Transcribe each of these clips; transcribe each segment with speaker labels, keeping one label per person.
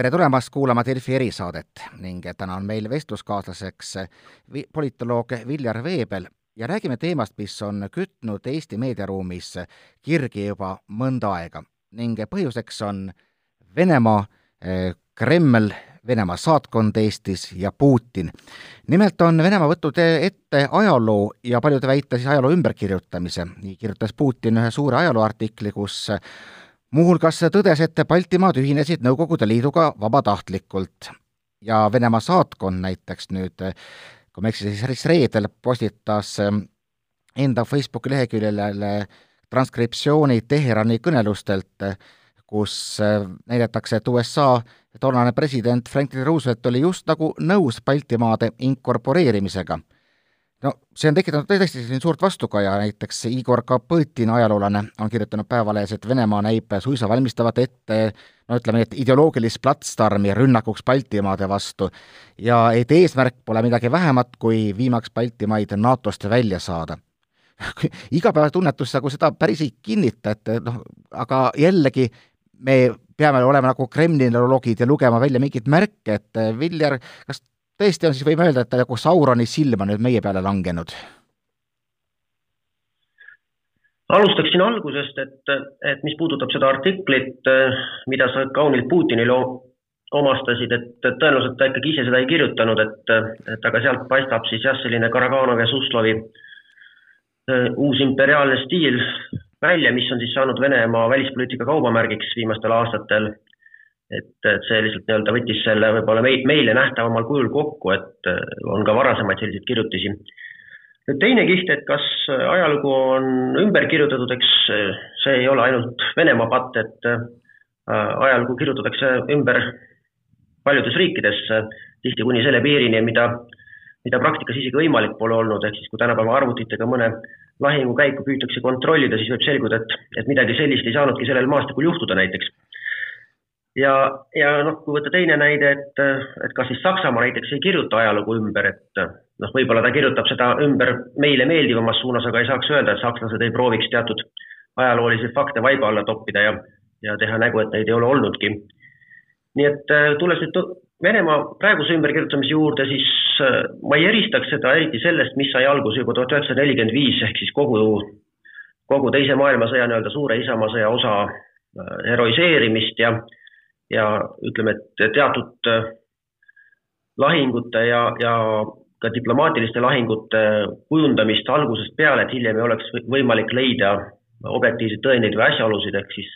Speaker 1: tere tulemast kuulama Delfi erisaadet ning täna on meil vestluskaaslaseks vi-, politoloog Viljar Veebel ja räägime teemast, mis on kütnud Eesti meediaruumis kirgi juba mõnda aega ning põhjuseks on Venemaa, eh, Kreml, Venemaa saatkond Eestis ja Putin. nimelt on Venemaa võtnud ette ajaloo ja paljude väite siis ajaloo ümberkirjutamise. nii kirjutas Putin ühe suure ajalooartikli, kus muuhulgas tõdes, et Baltimaad ühinesid Nõukogude Liiduga vabatahtlikult. Ja Venemaa saatkond näiteks nüüd, kui ma ei eksi, siis reedel postitas ähm, enda Facebooki leheküljele transkriptsiooni Teherani kõnelustelt, kus äh, näidatakse, et USA toonane president Franklin Roosevelt oli just nagu nõus Baltimaade inkorporeerimisega no see on tekitanud tõesti siin suurt vastukaja, näiteks Igor Kapõtin, ajaloolane, on kirjutanud Päevalehes, et Venemaa näib suisa valmistavat ette no ütleme nii, et ideoloogilist platsdarmi rünnakuks Baltimaade vastu. Ja et eesmärk pole midagi vähemat, kui viimaks Baltimaid NATO-st välja saada. Igapäevatunnetus nagu seda päris ei kinnita, et noh, aga jällegi me peame olema nagu kremlinoloogid ja lugema välja mingeid märke, et Viljar, kas tõesti on siis, võime öelda, et nagu Sauroni silm on nüüd meie peale langenud?
Speaker 2: alustaksin algusest, et, et mis puudutab seda artiklit, mida sa kaunilt Putinile omastasid, et tõenäoliselt ta ikkagi ise seda ei kirjutanud, et, et aga sealt paistab siis jah, selline Karaganov ja Suslovi äh, uus imperiaalne stiil välja, mis on siis saanud Venemaa välispoliitika kaubamärgiks viimastel aastatel et, et see lihtsalt nii-öelda võttis selle võib-olla meid, meile nähtavamal kujul kokku, et äh, on ka varasemaid selliseid kirjutisi. nüüd teine kiht, et kas ajalugu on ümber kirjutatud, eks äh, see ei ole ainult Venemaa patt, et äh, ajalugu kirjutatakse ümber paljudes riikides, tihti kuni selle piirini, mida, mida praktikas isegi võimalik pole olnud, ehk siis kui tänapäeva arvutitega mõne lahingukäiku püütakse kontrollida, siis võib selguda, et, et midagi sellist ei saanudki sellel maastikul juhtuda näiteks ja, ja noh, kui võtta teine näide, et, et kas siis Saksamaa näiteks ei kirjuta ajalugu ümber, et noh, võib-olla ta kirjutab seda ümber meile meeldivamas suunas, aga ei saaks öelda, et sakslased ei prooviks teatud ajaloolisi fakte vaiba alla toppida ja, ja teha nägu, et neid ei ole olnudki. nii et tulles nüüd Venemaa praeguse ümberkirjutamise juurde, siis ma ei eristaks seda eriti sellest, mis sai alguse juba tuhat üheksasada nelikümmend viis ehk siis kogu, kogu teise maailmasõja nii-öelda suure isamaasõja osa heroiseerimist ja ja ütleme, et teatud äh, lahingute ja, ja ka diplomaatiliste lahingute kujundamist algusest peale, et hiljem ei oleks võimalik leida objektiivseid tõendeid või asjaolusid, ehk siis,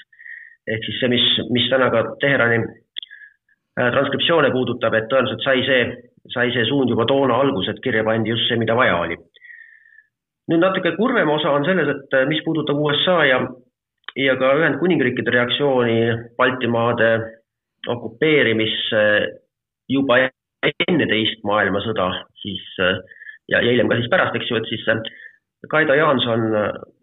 Speaker 2: ehk siis see, mis, mis täna ka Teherani äh, transkriptsioone puudutab, et tõenäoliselt sai see, sai see suund juba toona alguses, et kirja pandi just see, mida vaja oli. nüüd natuke kurvem osa on selles, et äh, mis puudutab USA ja, ja ka Ühendkuningriikide reaktsiooni Baltimaade okupeerimisse juba enne teist maailmasõda, siis ja, ja hiljem ka siis pärast, eks ju, et siis Kaido Jaanson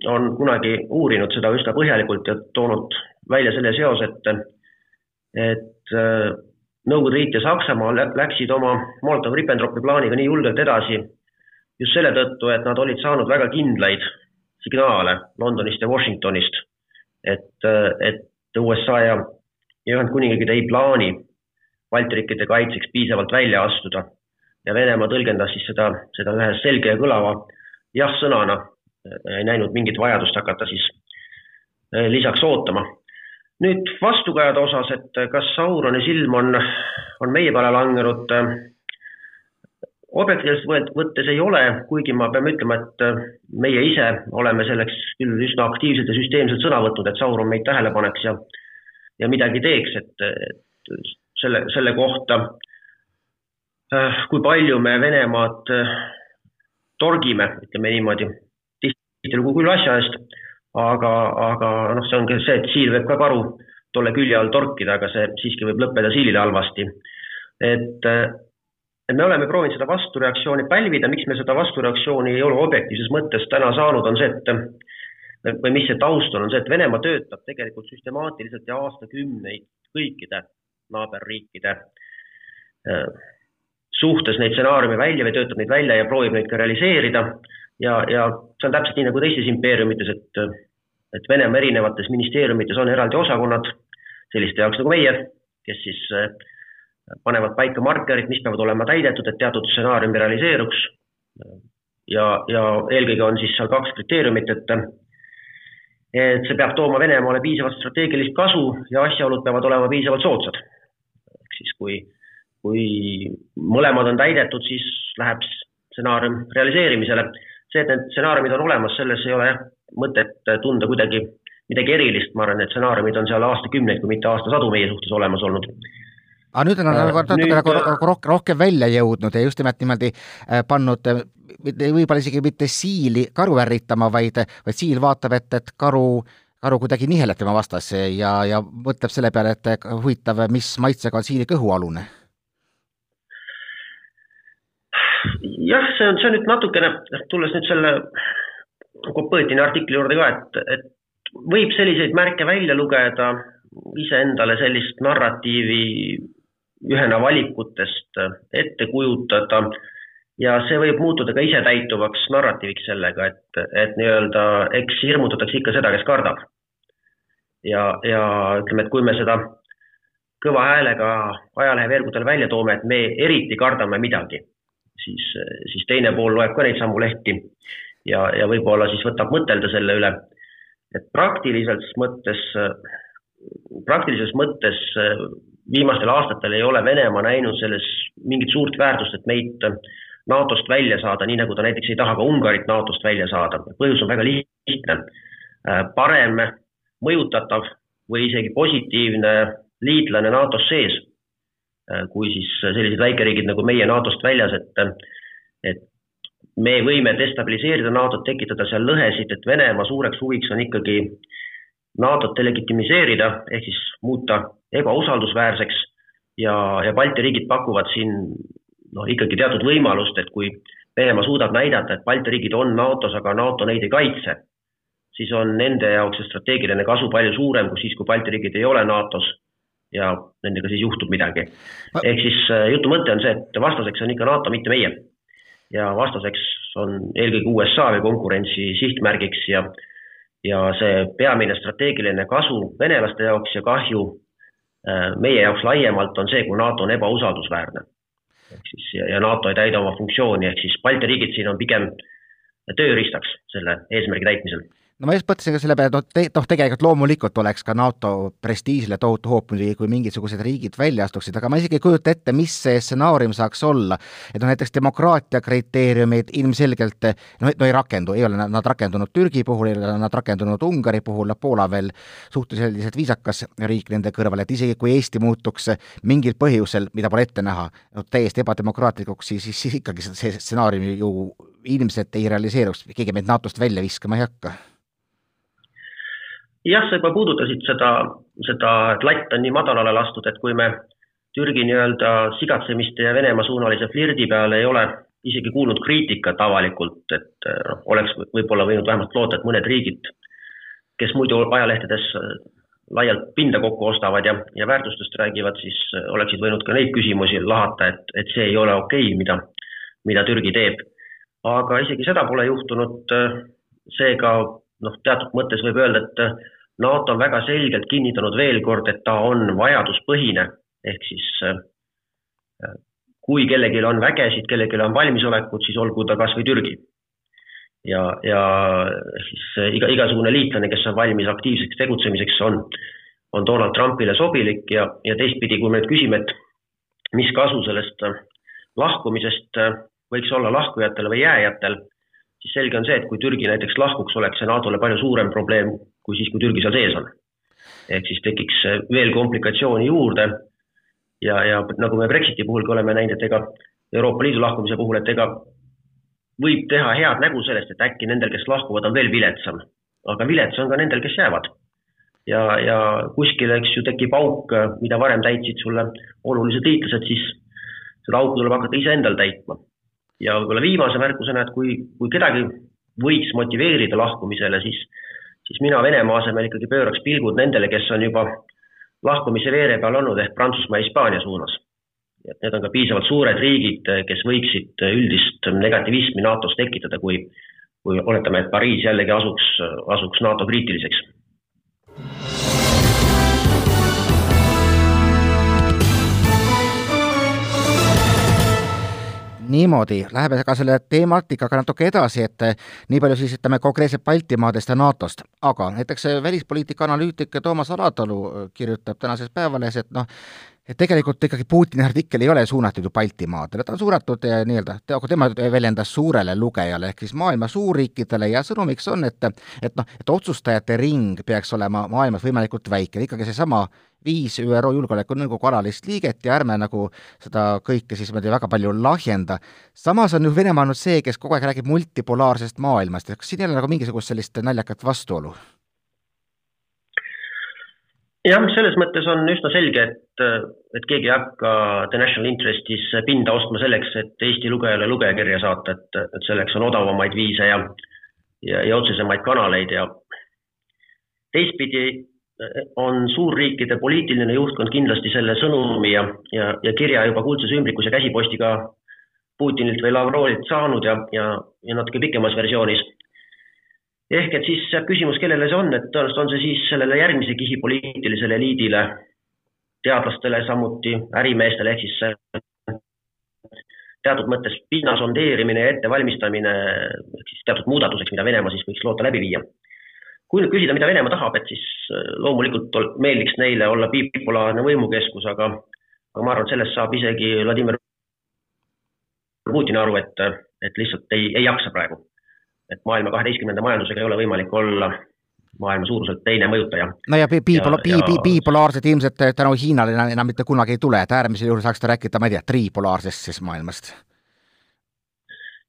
Speaker 2: on kunagi uurinud seda üsna põhjalikult ja toonud välja selle seose, et, et Nõukogude Liit ja Saksamaa läksid oma Molotov-Ribbentropi plaaniga nii julgelt edasi just selle tõttu, et nad olid saanud väga kindlaid signaale Londonist ja Washingtonist, et, et USA ja ja Ühendkuningriigid ei plaani Balti riikide kaitseks piisavalt välja astuda. Ja Venemaa tõlgendas siis seda, seda ühe selge ja kõlava jah-sõnana, ei näinud mingit vajadust hakata siis eh, lisaks ootama. nüüd vastukajade osas, et kas Sauroni silm on, on meie peale langenud, objektiivselt võttes ei ole, kuigi ma pean ütlema, et meie ise oleme selleks küll üsna aktiivselt ja süsteemselt sõna võtnud, et Sauron meid tähele paneks ja ja midagi teeks, et, et selle, selle kohta, äh, kui palju me Venemaad äh, torgime, ütleme niimoodi, tihtilugu küll asja eest, aga, aga noh, see ongi see, et siil võib ka karu tolle külje all torkida, aga see siiski võib lõppeda siilile halvasti. et, äh, et me oleme proovinud seda vastureaktsiooni pälvida, miks me seda vastureaktsiooni ei ole objektiivses mõttes täna saanud, on see, et või mis see taust on, on see, et Venemaa töötab tegelikult süstemaatiliselt ja aastakümneid kõikide naaberriikide äh, suhtes neid stsenaariume välja või töötab neid välja ja proovib neid ka realiseerida. ja, ja see on täpselt nii nagu teistes impeeriumites, et, et Venemaa erinevates ministeeriumites on eraldi osakonnad selliste jaoks nagu meie, kes siis panevad paika markerid, mis peavad olema täidetud, et teatud stsenaarium realiseeruks. ja, ja eelkõige on siis seal kaks kriteeriumit, et et see peab tooma Venemaale piisavalt strateegilist kasu ja asjaolud peavad olema piisavalt soodsad. ehk siis kui, kui mõlemad on täidetud, siis läheb stsenaarium realiseerimisele. see, et need stsenaariumid on olemas, selles ei ole jah mõtet tunda kuidagi midagi erilist, ma arvan, et stsenaariumid on seal aastakümneid, kui mitte aastasadu meie suhtes olemas olnud
Speaker 1: aga nüüd on nad nagu natuke nagu rohkem, rohkem välja jõudnud ja just nimelt niimoodi äh, pannud võib-olla isegi mitte siili karu ärritama, vaid, vaid siil vaatab, et, et karu, karu kuidagi niheleb tema vastase ja, ja mõtleb selle peale, et huvitav, mis maitsega on siili kõhualune.
Speaker 2: jah, see on, see on nüüd natukene, tulles nüüd selle Kopõtini artikli juurde ka, et, et võib selliseid märke välja lugeda, iseendale sellist narratiivi ühena valikutest ette kujutada ja see võib muutuda ka isetäituvaks narratiiviks sellega, et, et nii-öelda eks hirmutatakse ikka seda, kes kardab. ja, ja ütleme, et kui me seda kõva häälega ajaleheveergudel välja toome, et me eriti kardame midagi, siis, siis teine pool loeb ka neid samu lehti ja, ja võib-olla siis võtab mõtelda selle üle, et praktilises mõttes, praktilises mõttes viimastel aastatel ei ole Venemaa näinud selles mingit suurt väärtust, et meid NATO-st välja saada, nii nagu ta näiteks ei taha ka Ungarit NATO-st välja saada. põhjus on väga lihtne. Äh, parem mõjutatav või isegi positiivne liitlane NATO-s sees, äh, kui siis sellised väikeriigid nagu meie NATO-st väljas, et, et me võime destabiliseerida NATO-t, tekitada seal lõhesid, et Venemaa suureks huviks on ikkagi NATO-t delegitimiseerida ehk siis muuta ebausaldusväärseks ja, ja Balti riigid pakuvad siin noh, ikkagi teatud võimalust, et kui Venemaa suudab näidata, et Balti riigid on NATO-s, aga NATO neid ei kaitse, siis on nende jaoks see strateegiline kasu palju suurem kui siis, kui Balti riigid ei ole NATO-s ja nendega siis juhtub midagi. ehk siis äh, jutu mõte on see, et vastaseks on ikka NATO, mitte meie. ja vastaseks on eelkõige USA või konkurentsi sihtmärgiks ja, ja see peamine strateegiline kasu venelaste jaoks ja kahju meie jaoks laiemalt on see, kui NATO on ebausaldusväärne. Ehk siis ja, ja NATO ei täida oma funktsiooni, ehk siis Balti riigid siin on pigem tööriistaks selle eesmärgi täitmisel
Speaker 1: no ma just mõtlesin ka selle peale, et noh te,, tegelikult loomulikult oleks ka NATO prestiižile tohutu hoop muidugi, kui mingisugused riigid välja astuksid, aga ma isegi ei kujuta ette, mis see stsenaarium saaks olla. et noh, näiteks demokraatia kriteeriumid ilmselgelt noh, no ei rakendu, ei ole nad rakendunud Türgi puhul, ei ole nad rakendunud Ungari puhul, Poola veel suhteliselt viisakas riik nende kõrval, et isegi kui Eesti muutuks mingil põhjusel, mida pole ette näha, no täiesti ebademokraatlikuks, siis, siis, siis ikkagi see stsenaarium ju ilmselt ei realiseeruks, keegi meid NATO-st välja viskama ei hakka
Speaker 2: jah, sa juba puudutasid seda, seda, et latt on nii madalale lastud, et kui me Türgi nii-öelda sigatsemiste ja Venemaa suunalise flirdi peale ei ole isegi kuulnud kriitikat avalikult, et noh, oleks võib-olla võinud vähemalt loota, et mõned riigid, kes muidu ajalehtedes laialt pinda kokku ostavad ja, ja väärtustest räägivad, siis oleksid võinud ka neid küsimusi lahata, et, et see ei ole okei okay,, mida, mida Türgi teeb. aga isegi seda pole juhtunud, seega noh, teatud mõttes võib öelda, et NATO on väga selgelt kinnitanud veel kord, et ta on vajaduspõhine, ehk siis äh, äh, kui kellelgi on vägesid, kellelgi on valmisolekut, siis olgu ta kas või Türgi. ja, ja siis iga, igasugune liitlane, kes on valmis aktiivseks tegutsemiseks, on, on Donald Trumpile sobilik ja, ja teistpidi, kui me nüüd küsime, et mis kasu sellest lahkumisest võiks olla lahkujatel või jääjatel siis selge on see, et kui Türgi näiteks lahkuks, oleks see NATO-le palju suurem probleem kui siis, kui Türgi seal sees on. ehk siis tekiks veel komplikatsiooni juurde ja, ja nagu me Brexiti puhulgi oleme näinud, et ega Euroopa Liidu lahkumise puhul, et ega võib teha head nägu sellest, et äkki nendel, kes lahkuvad, on veel viletsam. aga vilets on ka nendel, kes jäävad. ja, ja kuskil, eks ju, tekib auk, mida varem täitsid sulle olulised liitlased, siis seda auku tuleb hakata iseendal täitma ja võib-olla viimase märkusena, et kui, kui kedagi võiks motiveerida lahkumisele, siis, siis mina Venemaa asemel ikkagi pööraks pilgud nendele, kes on juba lahkumise veere peal olnud ehk Prantsusmaa Hispaania suunas. et need on ka piisavalt suured riigid, kes võiksid üldist negativismi NATO-s tekitada, kui, kui oletame, et Pariis jällegi asuks, asuks NATO kriitiliseks
Speaker 1: niimoodi, läheme ka selle teematikaga natuke edasi, et nii palju siis ütleme konkreetselt Baltimaadest ja NATO-st, aga näiteks välispoliitika analüütik Toomas Alatalu kirjutab tänases Päevalehes, et noh, et tegelikult ikkagi Putini artikkel ei ole suunatud ju Baltimaadele, ta on suunatud eh, nii-öelda, aga tema väljendas suurele lugejale ehk siis maailma suurriikidele ja sõnumiks on, et et noh, et otsustajate ring peaks olema maailmas võimalikult väike, ikkagi seesama viis ÜRO Julgeolekunõukogu alalist liiget ja ärme nagu seda kõike siis niimoodi väga palju lahjenda. samas on ju Venemaa olnud see, kes kogu aeg räägib multipolaarsest maailmast, et kas siin ei ole nagu mingisugust sellist naljakat vastuolu?
Speaker 2: Jah, selles mõttes on üsna selge, et, et keegi ei hakka The National Interestis pinda ostma selleks, et Eesti lugejale lugejakirja saata, et, et selleks on odavamaid viise ja, ja, ja otsesemaid kanaleid ja teistpidi on suurriikide poliitiline juhtkond kindlasti selle sõnumi ja, ja, ja kirja juba kuldses ümbrikus ja käsipostiga Putinilt või Lavrovilt saanud ja, ja, ja natuke pikemas versioonis ehk et siis küsimus, kellele see on, et tõenäoliselt on see siis sellele järgmise kihi poliitilisele eliidile, teadlastele, samuti ärimeestele, ehk siis teatud mõttes pinna sondeerimine ja ettevalmistamine siis teatud muudatuseks, mida Venemaa siis võiks loota läbi viia. kui nüüd küsida, mida Venemaa tahab, et siis äh, loomulikult meeldiks neile olla bipolaarne võimukeskus, aga, aga ma arvan, et sellest saab isegi Vladimir Putin aru, et, et lihtsalt ei, ei jaksa praegu et maailma kaheteistkümnenda majandusega ei ole võimalik olla maailma suuruselt teine mõjutaja.
Speaker 1: no ja bipola-, bi-, bi-, bipolaarset ilmselt tänu Hiinale enam, enam mitte kunagi ei tule, et äärmisel juhul saaks ta rääkida, ma ei tea, tripolaarsest siis maailmast.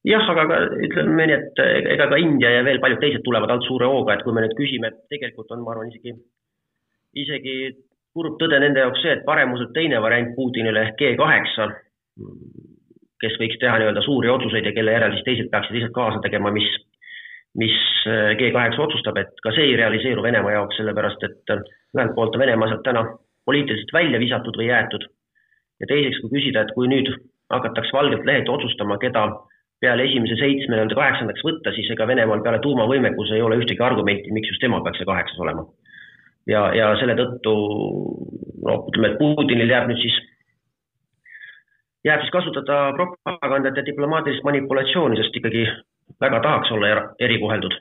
Speaker 2: jah, aga ka ütleme nii, et ega ka India ja veel paljud teised tulevad alt suure hooga, et kui me nüüd küsime, et tegelikult on, ma arvan, isegi, isegi kurb tõde nende jaoks see, et paremuselt teine variant Putinile ehk G kaheksa, kes võiks teha nii-öelda suuri otsuseid ja kelle järel siis teised peaksid lihtsalt kaasa tegema, mis mis äh, G8 otsustab, et ka see ei realiseeru Venemaa jaoks, sellepärast et äh, ühelt poolt on Venemaa sealt täna poliitiliselt välja visatud või jäetud. ja teiseks, kui küsida, et kui nüüd hakatakse valgelt lehelt otsustama, keda peale esimese seitsme nii-öelda kaheksandaks võtta, siis ega Venemaal peale tuumavõimekuse ei ole ühtegi argumenti, miks just tema peaks see kaheksas olema. ja, ja selle tõttu noh, ütleme, et Putinil jääb nüüd siis, jääb siis kasutada propagandat ja diplomaatilist manipulatsiooni, sest ikkagi väga tahaks olla erikoheldud.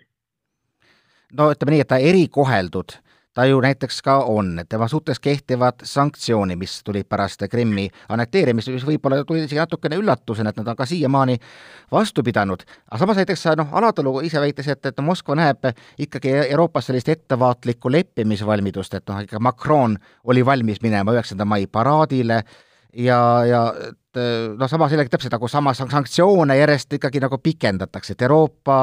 Speaker 1: no ütleme nii, et ta erikoheldud, ta ju näiteks ka on, et tema suhtes kehtivad sanktsioonid, mis tulid pärast Krimmi annekteerimist, mis võib-olla tuli isegi natukene üllatusena, et nad on ka siiamaani vastu pidanud. aga samas näiteks noh, Alatalu ise väitis, et, et Moskva näeb ikkagi Euroopas sellist ettevaatlikku leppimisvalmidust, et noh, ikka Macron oli valmis minema üheksanda mai paraadile ja, ja et eh, noh, samas jällegi täpselt nagu samas sanktsioone järjest ikkagi nagu pikendatakse, et Euroopa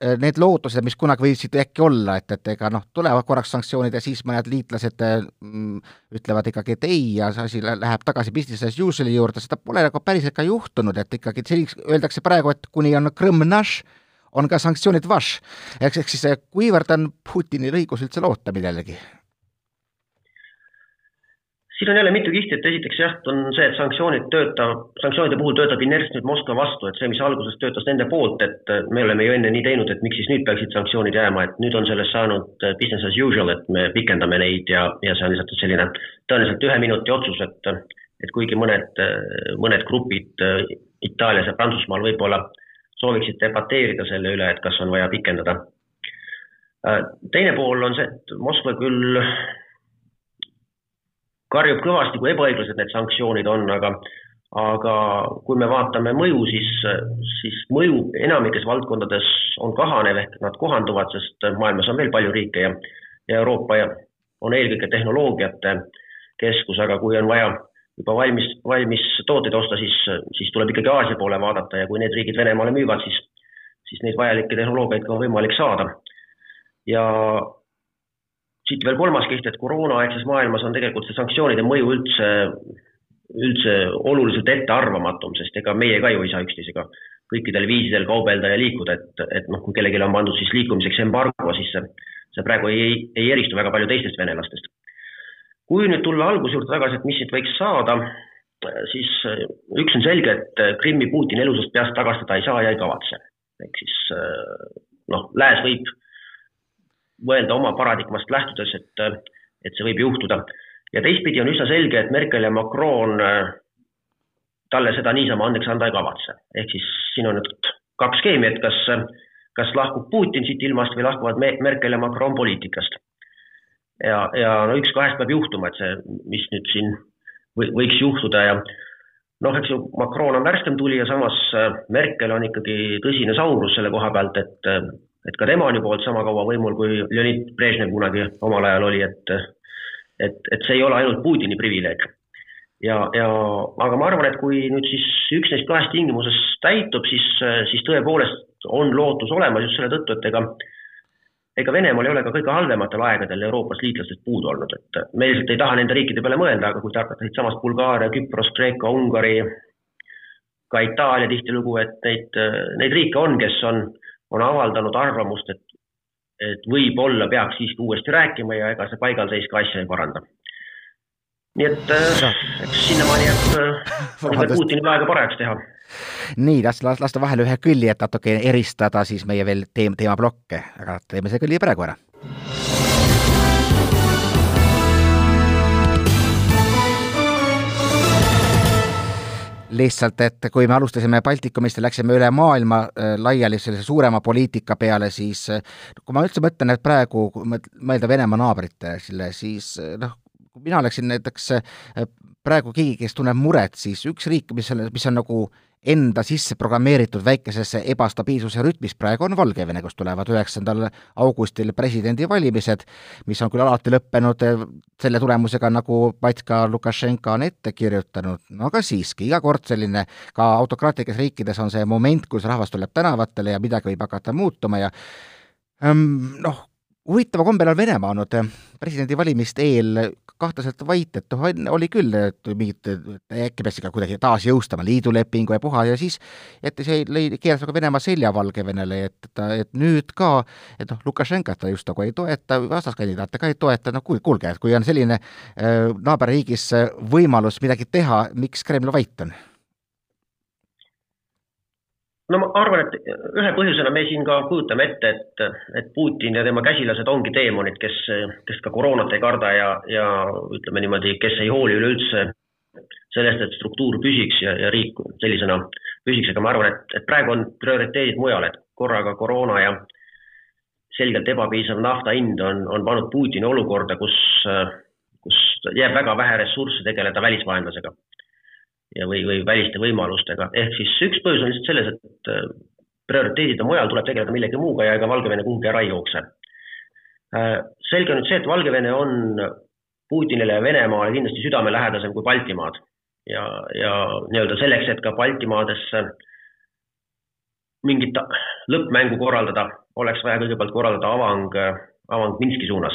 Speaker 1: eh, need lootused, mis kunagi võisid äkki olla, et, et ega noh, tulevad korraks sanktsioonid ja siis mõned liitlased mm, ütlevad ikkagi, et ei ja see asi läheb tagasi business as usual'i juurde, seda pole nagu päriselt ka juhtunud, et ikkagi selliseks öeldakse praegu, et kuni on Krõmm naš, on ka sanktsioonid vaš. ehk siis kuivõrd on Putinil õigus üldse loota millelegi?
Speaker 2: Siin on jälle mitu kihti, et esiteks jah, on see, et sanktsioonid töötab, sanktsioonide puhul töötab inerts nüüd Moskva vastu, et see, mis alguses töötas nende poolt, et me oleme ju enne nii teinud, et miks siis nüüd peaksid sanktsioonid jääma, et nüüd on sellest saanud business as usual, et me pikendame neid ja, ja see on lihtsalt selline tõenäoliselt ühe minuti otsus, et et kuigi mõned, mõned grupid Itaalias ja Prantsusmaal võib-olla sooviksid debateerida selle üle, et kas on vaja pikendada. teine pool on see, et Moskva küll karjub kõvasti, kui ebaõiglased need sanktsioonid on, aga aga kui me vaatame mõju, siis, siis mõju enamikes valdkondades on kahanev, ehk nad kohanduvad, sest maailmas on veel palju riike ja, ja Euroopa ja on eelkõige tehnoloogiate keskus, aga kui on vaja juba valmis, valmis tooteid osta, siis, siis tuleb ikkagi Aasia poole vaadata ja kui need riigid Venemaale müüvad, siis, siis neid vajalikke tehnoloogiaid ka on võimalik saada. ja siit veel kolmas kiht, et koroonaaegses maailmas on tegelikult see sanktsioonide mõju üldse, üldse oluliselt ettearvamatum, sest ega meie ka ju ei saa üksteisega kõikidel viisidel kaubelda ja liikuda, et, et noh, kui kellelgi on pandud siis liikumiseks embargo, siis see, see praegu ei, ei eristu väga palju teistest venelastest. kui nüüd tulla alguse juurde tagasi, et mis siit võiks saada, siis üks on selge, et Krimmi Putin elusast peast tagastada ei saa ja ei kavatse. ehk siis noh, lääs võib mõelda oma paradigmast lähtudes, et, et see võib juhtuda. ja teistpidi on üsna selge, et Merkel ja Macron talle seda niisama andeks anda ei kavatse. ehk siis siin on nüüd kaks skeemi, et kas, kas lahkub Putin siit ilmast või lahkuvad Merkel ja Macron poliitikast. ja, ja no üks kahest peab juhtuma, et see, mis nüüd siin või, võiks juhtuda ja noh, eks ju, Macron on värskem tuli ja samas Merkel on ikkagi tõsine saurus selle koha pealt, et, et ka tema on juba olnud sama kaua võimul, kui Leonid Brežnev kunagi omal ajal oli, et et, et see ei ole ainult Putini privileeg. Ja, ja aga ma arvan, et kui nüüd siis üks neist kahest tingimusest täitub, siis, siis tõepoolest on lootus olemas just selle tõttu, et ega ega Venemaal ei ole ka kõige halvematel aegadel Euroopas liitlastest puudu olnud, et me ilmselt ei taha nende riikide peale mõelda, aga kui te hakkate siitsamast Bulgaaria, Küpros, Kreeka, Ungari, ka Itaalia tihtilugu, et neid, neid riike on, kes on, on avaldanud arvamust, et et võib-olla peaks siiski uuesti rääkima ja ega see paigalseis ka asja ei paranda nii et äh, eks sinnamaani jääb äh, Putinil aega parajaks teha.
Speaker 1: nii, las, las, lasta vahele ühe kõlli, et natuke eristada siis meie veel teem-, teemaplokke, aga teeme see kõlli praegu ära. Lihtsalt, et kui me alustasime Baltikumist ja läksime üle maailma äh, laiali sellise suurema poliitika peale, siis äh, kui ma üldse mõtlen, et praegu mõelda Venemaa naabritele, siis äh, noh, kui mina oleksin näiteks äh, praegu keegi, kes tunneb muret, siis üks riik, mis on, mis on nagu enda sisse programmeeritud väikesesse ebastabiilsuse rütmis. Praegu on Valgevene, kus tulevad üheksandal augustil presidendivalimised, mis on küll alati lõppenud äh, selle tulemusega, nagu Batska Lukašenka on ette kirjutanud, no aga siiski, iga kord selline, ka autokraatlikes riikides on see moment, kus rahvas tuleb tänavatele ja midagi võib hakata muutuma ja ähm, noh, huvitava kombel on Venemaa olnud äh, presidendivalimiste eel kahtlaselt vait, et noh, oli küll, et mingid, äkki peaks ikka kuidagi taasjõustama liidulepingu ja puha ja siis jättis, keeras nagu Venemaa selja Valgevenele, et ta, et nüüd ka, et noh, Lukašenkat ta just nagu ei toeta, vastaskandidaate ka ei toeta, no kuulge, et kui on selline äh, naaberriigis võimalus midagi teha, miks Kreml vait on?
Speaker 2: No ma arvan, et ühe põhjusena me siin ka kujutame ette, et, et Putin ja tema käsilased ongi teemonid, kes, kes ka koroonat ei karda ja, ja ütleme niimoodi, kes ei hooli üleüldse sellest, et struktuur püsiks ja, ja riik sellisena püsiks, aga ma arvan, et, et praegu on prioriteedid mujal, et korraga koroona ja selgelt ebapiisav nafta hind on, on pannud Putini olukorda, kus, kus jääb väga vähe ressursse tegeleda välisvaenlasega ja, või, või väliste võimalustega, ehk siis üks põhjus on lihtsalt selles, et äh, prioriteedid on mujal, tuleb tegeleda millegi muuga ja ega Valgevene kuhugi ära ei jookse. Äh, selge on nüüd see, et Valgevene on Putinile ja Venemaale kindlasti südamelähedasem kui Baltimaad. Ja, ja nii-öelda selleks, et ka Baltimaadesse mingit lõppmängu korraldada, oleks vaja kõigepealt korraldada avang, avang Minski suunas.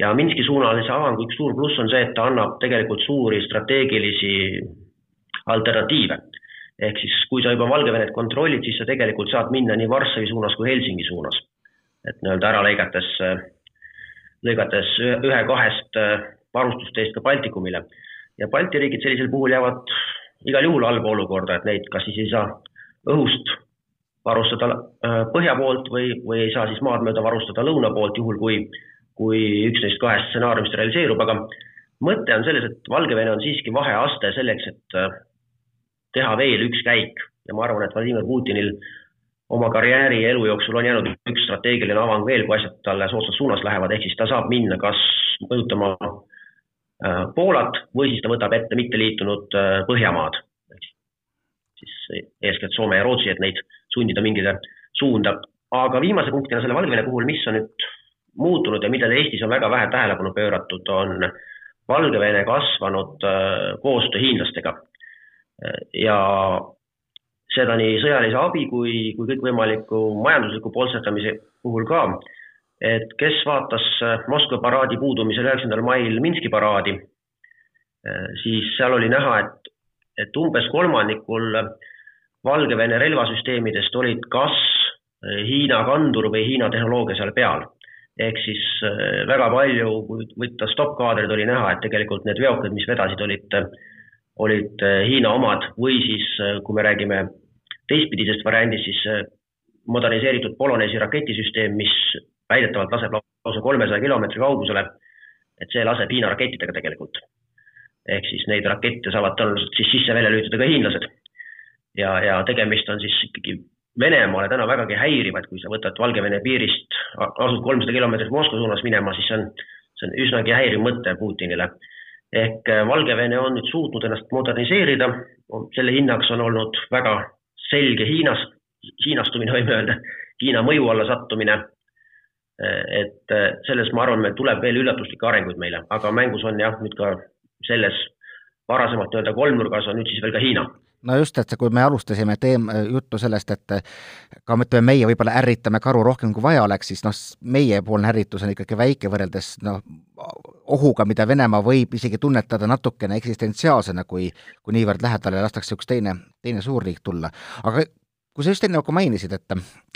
Speaker 2: Ja Minski suunalise avangu üks suur pluss on see, et ta annab tegelikult suuri strateegilisi alternatiive. ehk siis, kui sa juba Valgevenet kontrollid, siis sa tegelikult saad minna nii Varssavi suunas kui Helsingi suunas. et nii-öelda ära lõigates, lõigates ühe-kahest varustusteest ka Baltikumile. ja Balti riigid sellisel puhul jäävad igal juhul halba olukorda, et neid kas siis ei saa õhust varustada äh, põhja poolt või, või ei saa siis maad mööda varustada lõuna poolt, juhul kui, kui üks neist kahest stsenaariumist realiseerub, aga mõte on selles, et Valgevene on siiski vaheaste selleks, et äh, teha veel üks käik ja ma arvan, et Vladimir Putinil oma karjääri ja elu jooksul on jäänud üks strateegiline avang veel, kui asjad talle soodsas suunas lähevad, ehk siis ta saab minna kas mõjutama äh, Poolat või siis ta võtab ette mitteliitunud äh, Põhjamaad. siis eeskätt Soome ja Rootsi, et neid sundida mingile suunda. aga viimase punktina selle Valgevene puhul, mis on nüüd muutunud ja millele Eestis on väga vähe tähelepanu pööratud, on Valgevene kasvanud äh, koostöö hiinlastega ja seda nii sõjalise abi kui, kui kõikvõimaliku majandusliku poltsetamise puhul ka. et kes vaatas Moskva paraadi puudumisel üheksandal mail Minski paraadi, siis seal oli näha, et, et umbes kolmandikul Valgevene relvasüsteemidest olid kas Hiina kandur või Hiina tehnoloogia seal peal. ehk siis väga palju, kui võtta stoppkaadreid, oli näha, et tegelikult need veokid, mis vedasid, olid olid äh, Hiina omad või siis, äh, kui me räägime teistpidisest variandist, siis äh, moderniseeritud Polonesi raketisüsteem, mis väidetavalt laseb lausa kolmesaja kilomeetri kaugusele, et see laseb Hiina rakettidega tegelikult. ehk siis neid rakette saavad tõenäoliselt siis sisse-välja lülitada ka hiinlased. ja, ja tegemist on siis ikkagi Venemaale täna vägagi häiriv, et kui sa võtad Valgevene piirist, asud kolmsada kilomeetrit Moskva suunas minema, siis see on, see on üsnagi häiriv mõte Putinile. Ehk äh, Valgevene on nüüd suutnud ennast moderniseerida, selle hinnaks on olnud väga selge Hiinas, hiinastumine võime öelda, Hiina mõju alla sattumine. Äh, et äh, selles, ma arvan, meil tuleb veel üllatuslikke arenguid meile, aga mängus on jah, nüüd ka selles varasemalt nii-öelda kolmnurgas on nüüd siis veel ka Hiina
Speaker 1: no just, et kui me alustasime teem-, juttu sellest, et ka ütleme, meie võib-olla ärritame karu rohkem, kui vaja oleks, siis noh, meiepoolne ärritus on ikkagi väike võrreldes noh, ohuga, mida Venemaa võib isegi tunnetada natukene eksistentsiaalsena, kui kui niivõrd lähedale lastakse üks teine, teine suurriik tulla. aga kui sa just enne ka mainisid, et,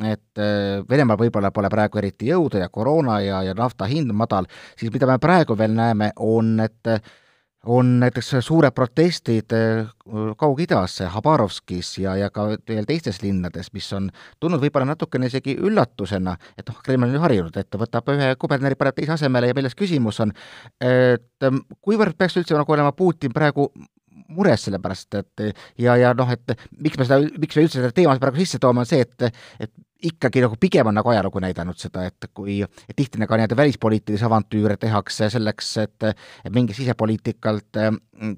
Speaker 1: et Venemaal võib-olla pole praegu eriti jõudu ja koroona ja, ja nafta hind madal, siis mida me praegu veel näeme, on, et on näiteks suured protestid äh, Kaug-Idas, Habarovskis ja, ja ka veel teistes linnades, mis on tulnud võib-olla natukene isegi üllatusena, et noh, Kreml on ju harjunud, et ta võtab ühe kuberneri, paneb teise asemele ja milles küsimus on, et ähm, kuivõrd peaks üldse nagu olema Putin praegu mures selle pärast, et ja, ja noh, et miks me seda, miks me üldse seda teemat praegu sisse toome, on see, et et ikkagi nagu pigem on nagu ajalugu näidanud seda, et kui et tihti nagu nii-öelda välispoliitilisi avantüüre tehakse selleks, et et mingi sisepoliitikalt mm,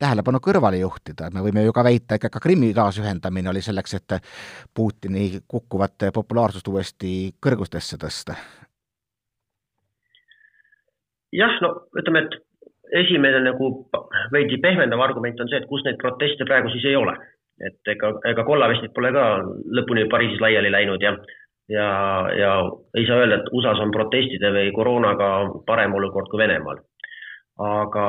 Speaker 1: tähelepanu kõrvale juhtida, et me võime ju ka väita, et ka Krimmi taasühendamine oli selleks, et Putini kukkuvat populaarsust uuesti kõrgustesse tõsta.
Speaker 2: jah, no ütleme, et esimene nagu veidi pehmendav argument on see, et kus neid proteste praegu siis ei ole et ega, ega kollavestid pole ka lõpuni Pariisis laiali läinud ja, ja, ja ei saa öelda, et USA-s on protestide või koroonaga parem olukord kui Venemaal. aga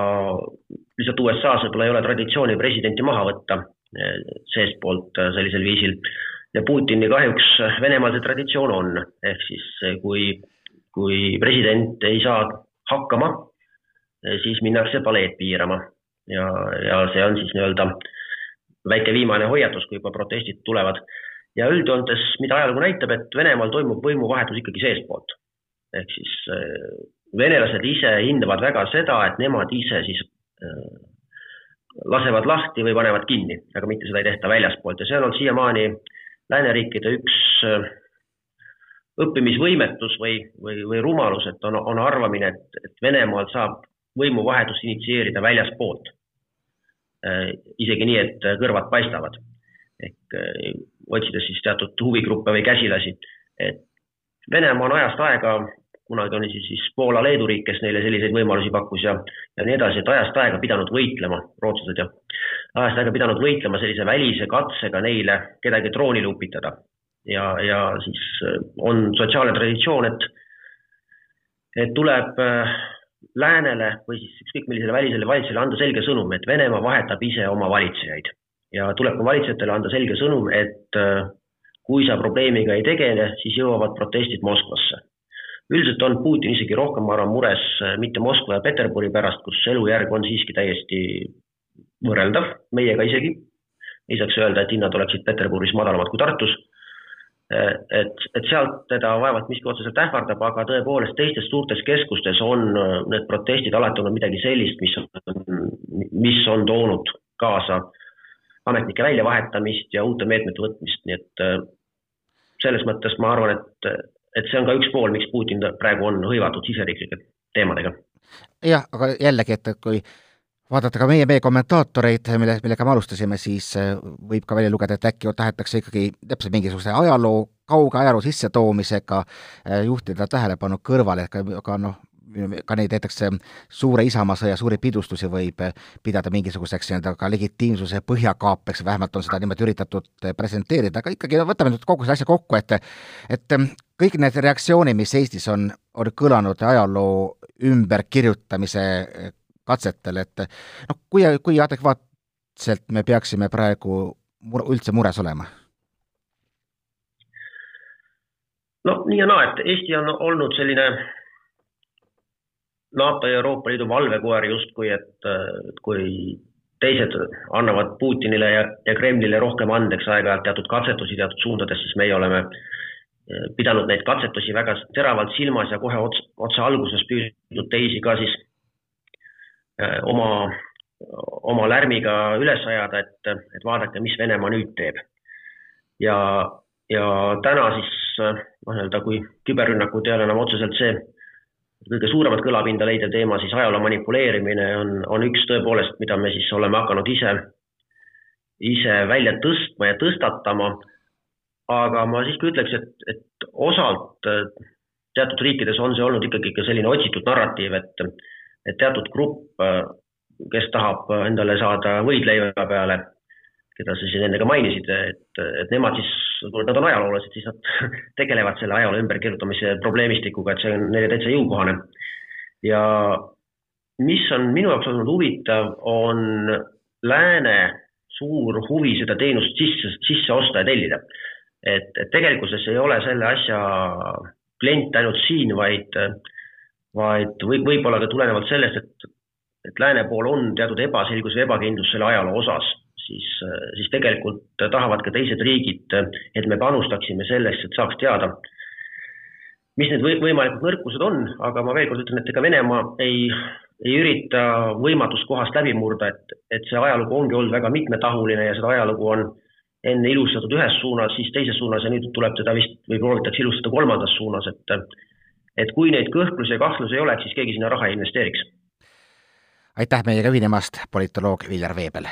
Speaker 2: lihtsalt USA-s võib-olla ei ole traditsiooni presidenti maha võtta eh, seestpoolt eh, sellisel viisil. Ja Putini kahjuks Venemaal see traditsioon on, ehk siis eh, kui, kui president ei saa hakkama, siis minnakse paleed piirama. Ja, ja see on siis nii-öelda äh, väike viimane hoiatus, kui juba protestid tulevad. ja üldjoontes, mida ajalugu näitab, et Venemaal toimub võimuvahetus ikkagi seestpoolt. ehk siis äh, venelased ise hindavad väga seda, et nemad ise siis äh, lasevad lahti või panevad kinni, aga mitte seda ei tehta väljaspoolt ja see on olnud siiamaani lääneriikide üks äh, õppimisvõimetus või, või, või rumalus, et on, on arvamine, et, et Venemaal saab võimuvahetust initsieerida väljaspoolt isegi nii, et äh, kõrvad paistavad. ehk äh, otsides siis teatud huvigruppe või käsilasi, et Venemaa on ajast aega, kunagi oli siis, siis Poola-Leedu riik, kes neile selliseid võimalusi pakkus ja, ja nii edasi, et ajast aega pidanud võitlema, rootslased ja, ajast aega pidanud võitlema sellise välise katsega neile kedagi troonile upitada. ja, ja siis on sotsiaalne traditsioon, et, et tuleb äh, läänele või siis ükskõik millisele välisele valitsusele anda selge sõnum, et Venemaa vahetab ise oma valitsejaid ja tuleb ka valitsejatele anda selge sõnum, et äh, kui sa probleemiga ei tegele, siis jõuavad protestid Moskvasse. üldiselt on Putin isegi rohkem, ma arvan, mures äh, mitte Moskva ja Peterburi pärast, kus elujärg on siiski täiesti võrreldav, meiega isegi. ei saaks öelda, et hinnad oleksid Peterburis madalamad kui Tartus et, et sealt teda vaevalt miski otseselt ähvardab, aga tõepoolest teistes suurtes keskustes on äh, need protestid alati olnud midagi sellist, mis on, mis on toonud kaasa ametnike väljavahetamist ja uute meetmete võtmist, nii et äh, selles mõttes ma arvan, et, et see on ka üks pool, miks Putin praegu on hõivatud siseriiklike teemadega.
Speaker 1: jah, aga jällegi, et kui vaadata ka meie, meie kommentaatoreid, mille, millega me alustasime, siis äh, võib ka välja lugeda, et äkki tahetakse ikkagi täpselt mingisuguse ajaloo, kauge ajaloo sissetoomisega äh, juhtida tähelepanu kõrvale, aga, aga noh, ka neid näiteks äh, suure Isamaasõja suuri pidustusi võib pidada mingisuguseks nii-öelda ka legitiimsuse põhjakaapeks, vähemalt on seda niimoodi üritatud presenteerida, aga ikkagi no võtame nüüd kogu selle asja kokku, et et kõik need reaktsioonid, mis Eestis on, on kõlanud ajaloo ümberkirjutamise katsetel, et noh, kui, kui adekvaatselt me peaksime praegu mure, üldse mures olema?
Speaker 2: no nii ja naa, et Eesti on olnud selline NATO ja Euroopa Liidu valvekoer justkui, et kui teised annavad Putinile ja, ja Kremlile rohkem andeks aeg-ajalt teatud katsetusi teatud suundades, siis meie oleme eh, pidanud neid katsetusi väga teravalt silmas ja kohe otse, otse alguses püüdnud teisi ka siis oma oma lärmiga üles ajada, et, et vaadake, mis Venemaa nüüd teeb. ja, ja täna siis noh, nii-öelda kui küberrünnakud ei ole enam otseselt see kõige suuremat kõlapinda leidev teema, siis ajaloo manipuleerimine on, on üks tõepoolest, mida me siis oleme hakanud ise, ise välja tõstma ja tõstatama. aga ma siiski ütleks, et, et osalt teatud riikides on see olnud ikkagi ka selline otsitud narratiiv, et, et teatud grupp, kes tahab endale saada võidleiva peale, keda sa siis enne ka mainisid, et, et nemad siis, nad on ajaloolased, siis nad tegelevad selle ajaloo ümberkirjutamise probleemistikuga, et see on neile täitsa jõukohane. ja mis on minu jaoks olnud huvitav, on lääne suur huvi seda teenust sisse, sisse osta ja tellida. et, et tegelikkuses ei ole selle asja klient ainult siin, vaid, vaid võib, võib-olla ka tulenevalt sellest, et, et lääne pool on teatud ebaselgus või ebakindlus selle ajaloo osas, siis, siis tegelikult tahavad ka teised riigid, et me panustaksime sellesse, et saaks teada, mis need või, võimalikud nõrkused on, aga ma veel kord ütlen, et ega Venemaa ei, ei ürita võimatust kohast läbi murda, et, et see ajalugu ongi olnud väga mitmetahuline ja seda ajalugu on enne ilustatud ühes suunas, siis teises suunas ja nüüd tuleb teda vist või proovitakse ilustada kolmandas suunas, et et kui neid kõhklusi ja kahtlusi ei oleks, siis keegi sinna raha ei investeeriks.
Speaker 1: aitäh meiega ühinemast, politoloog Viljar Veebel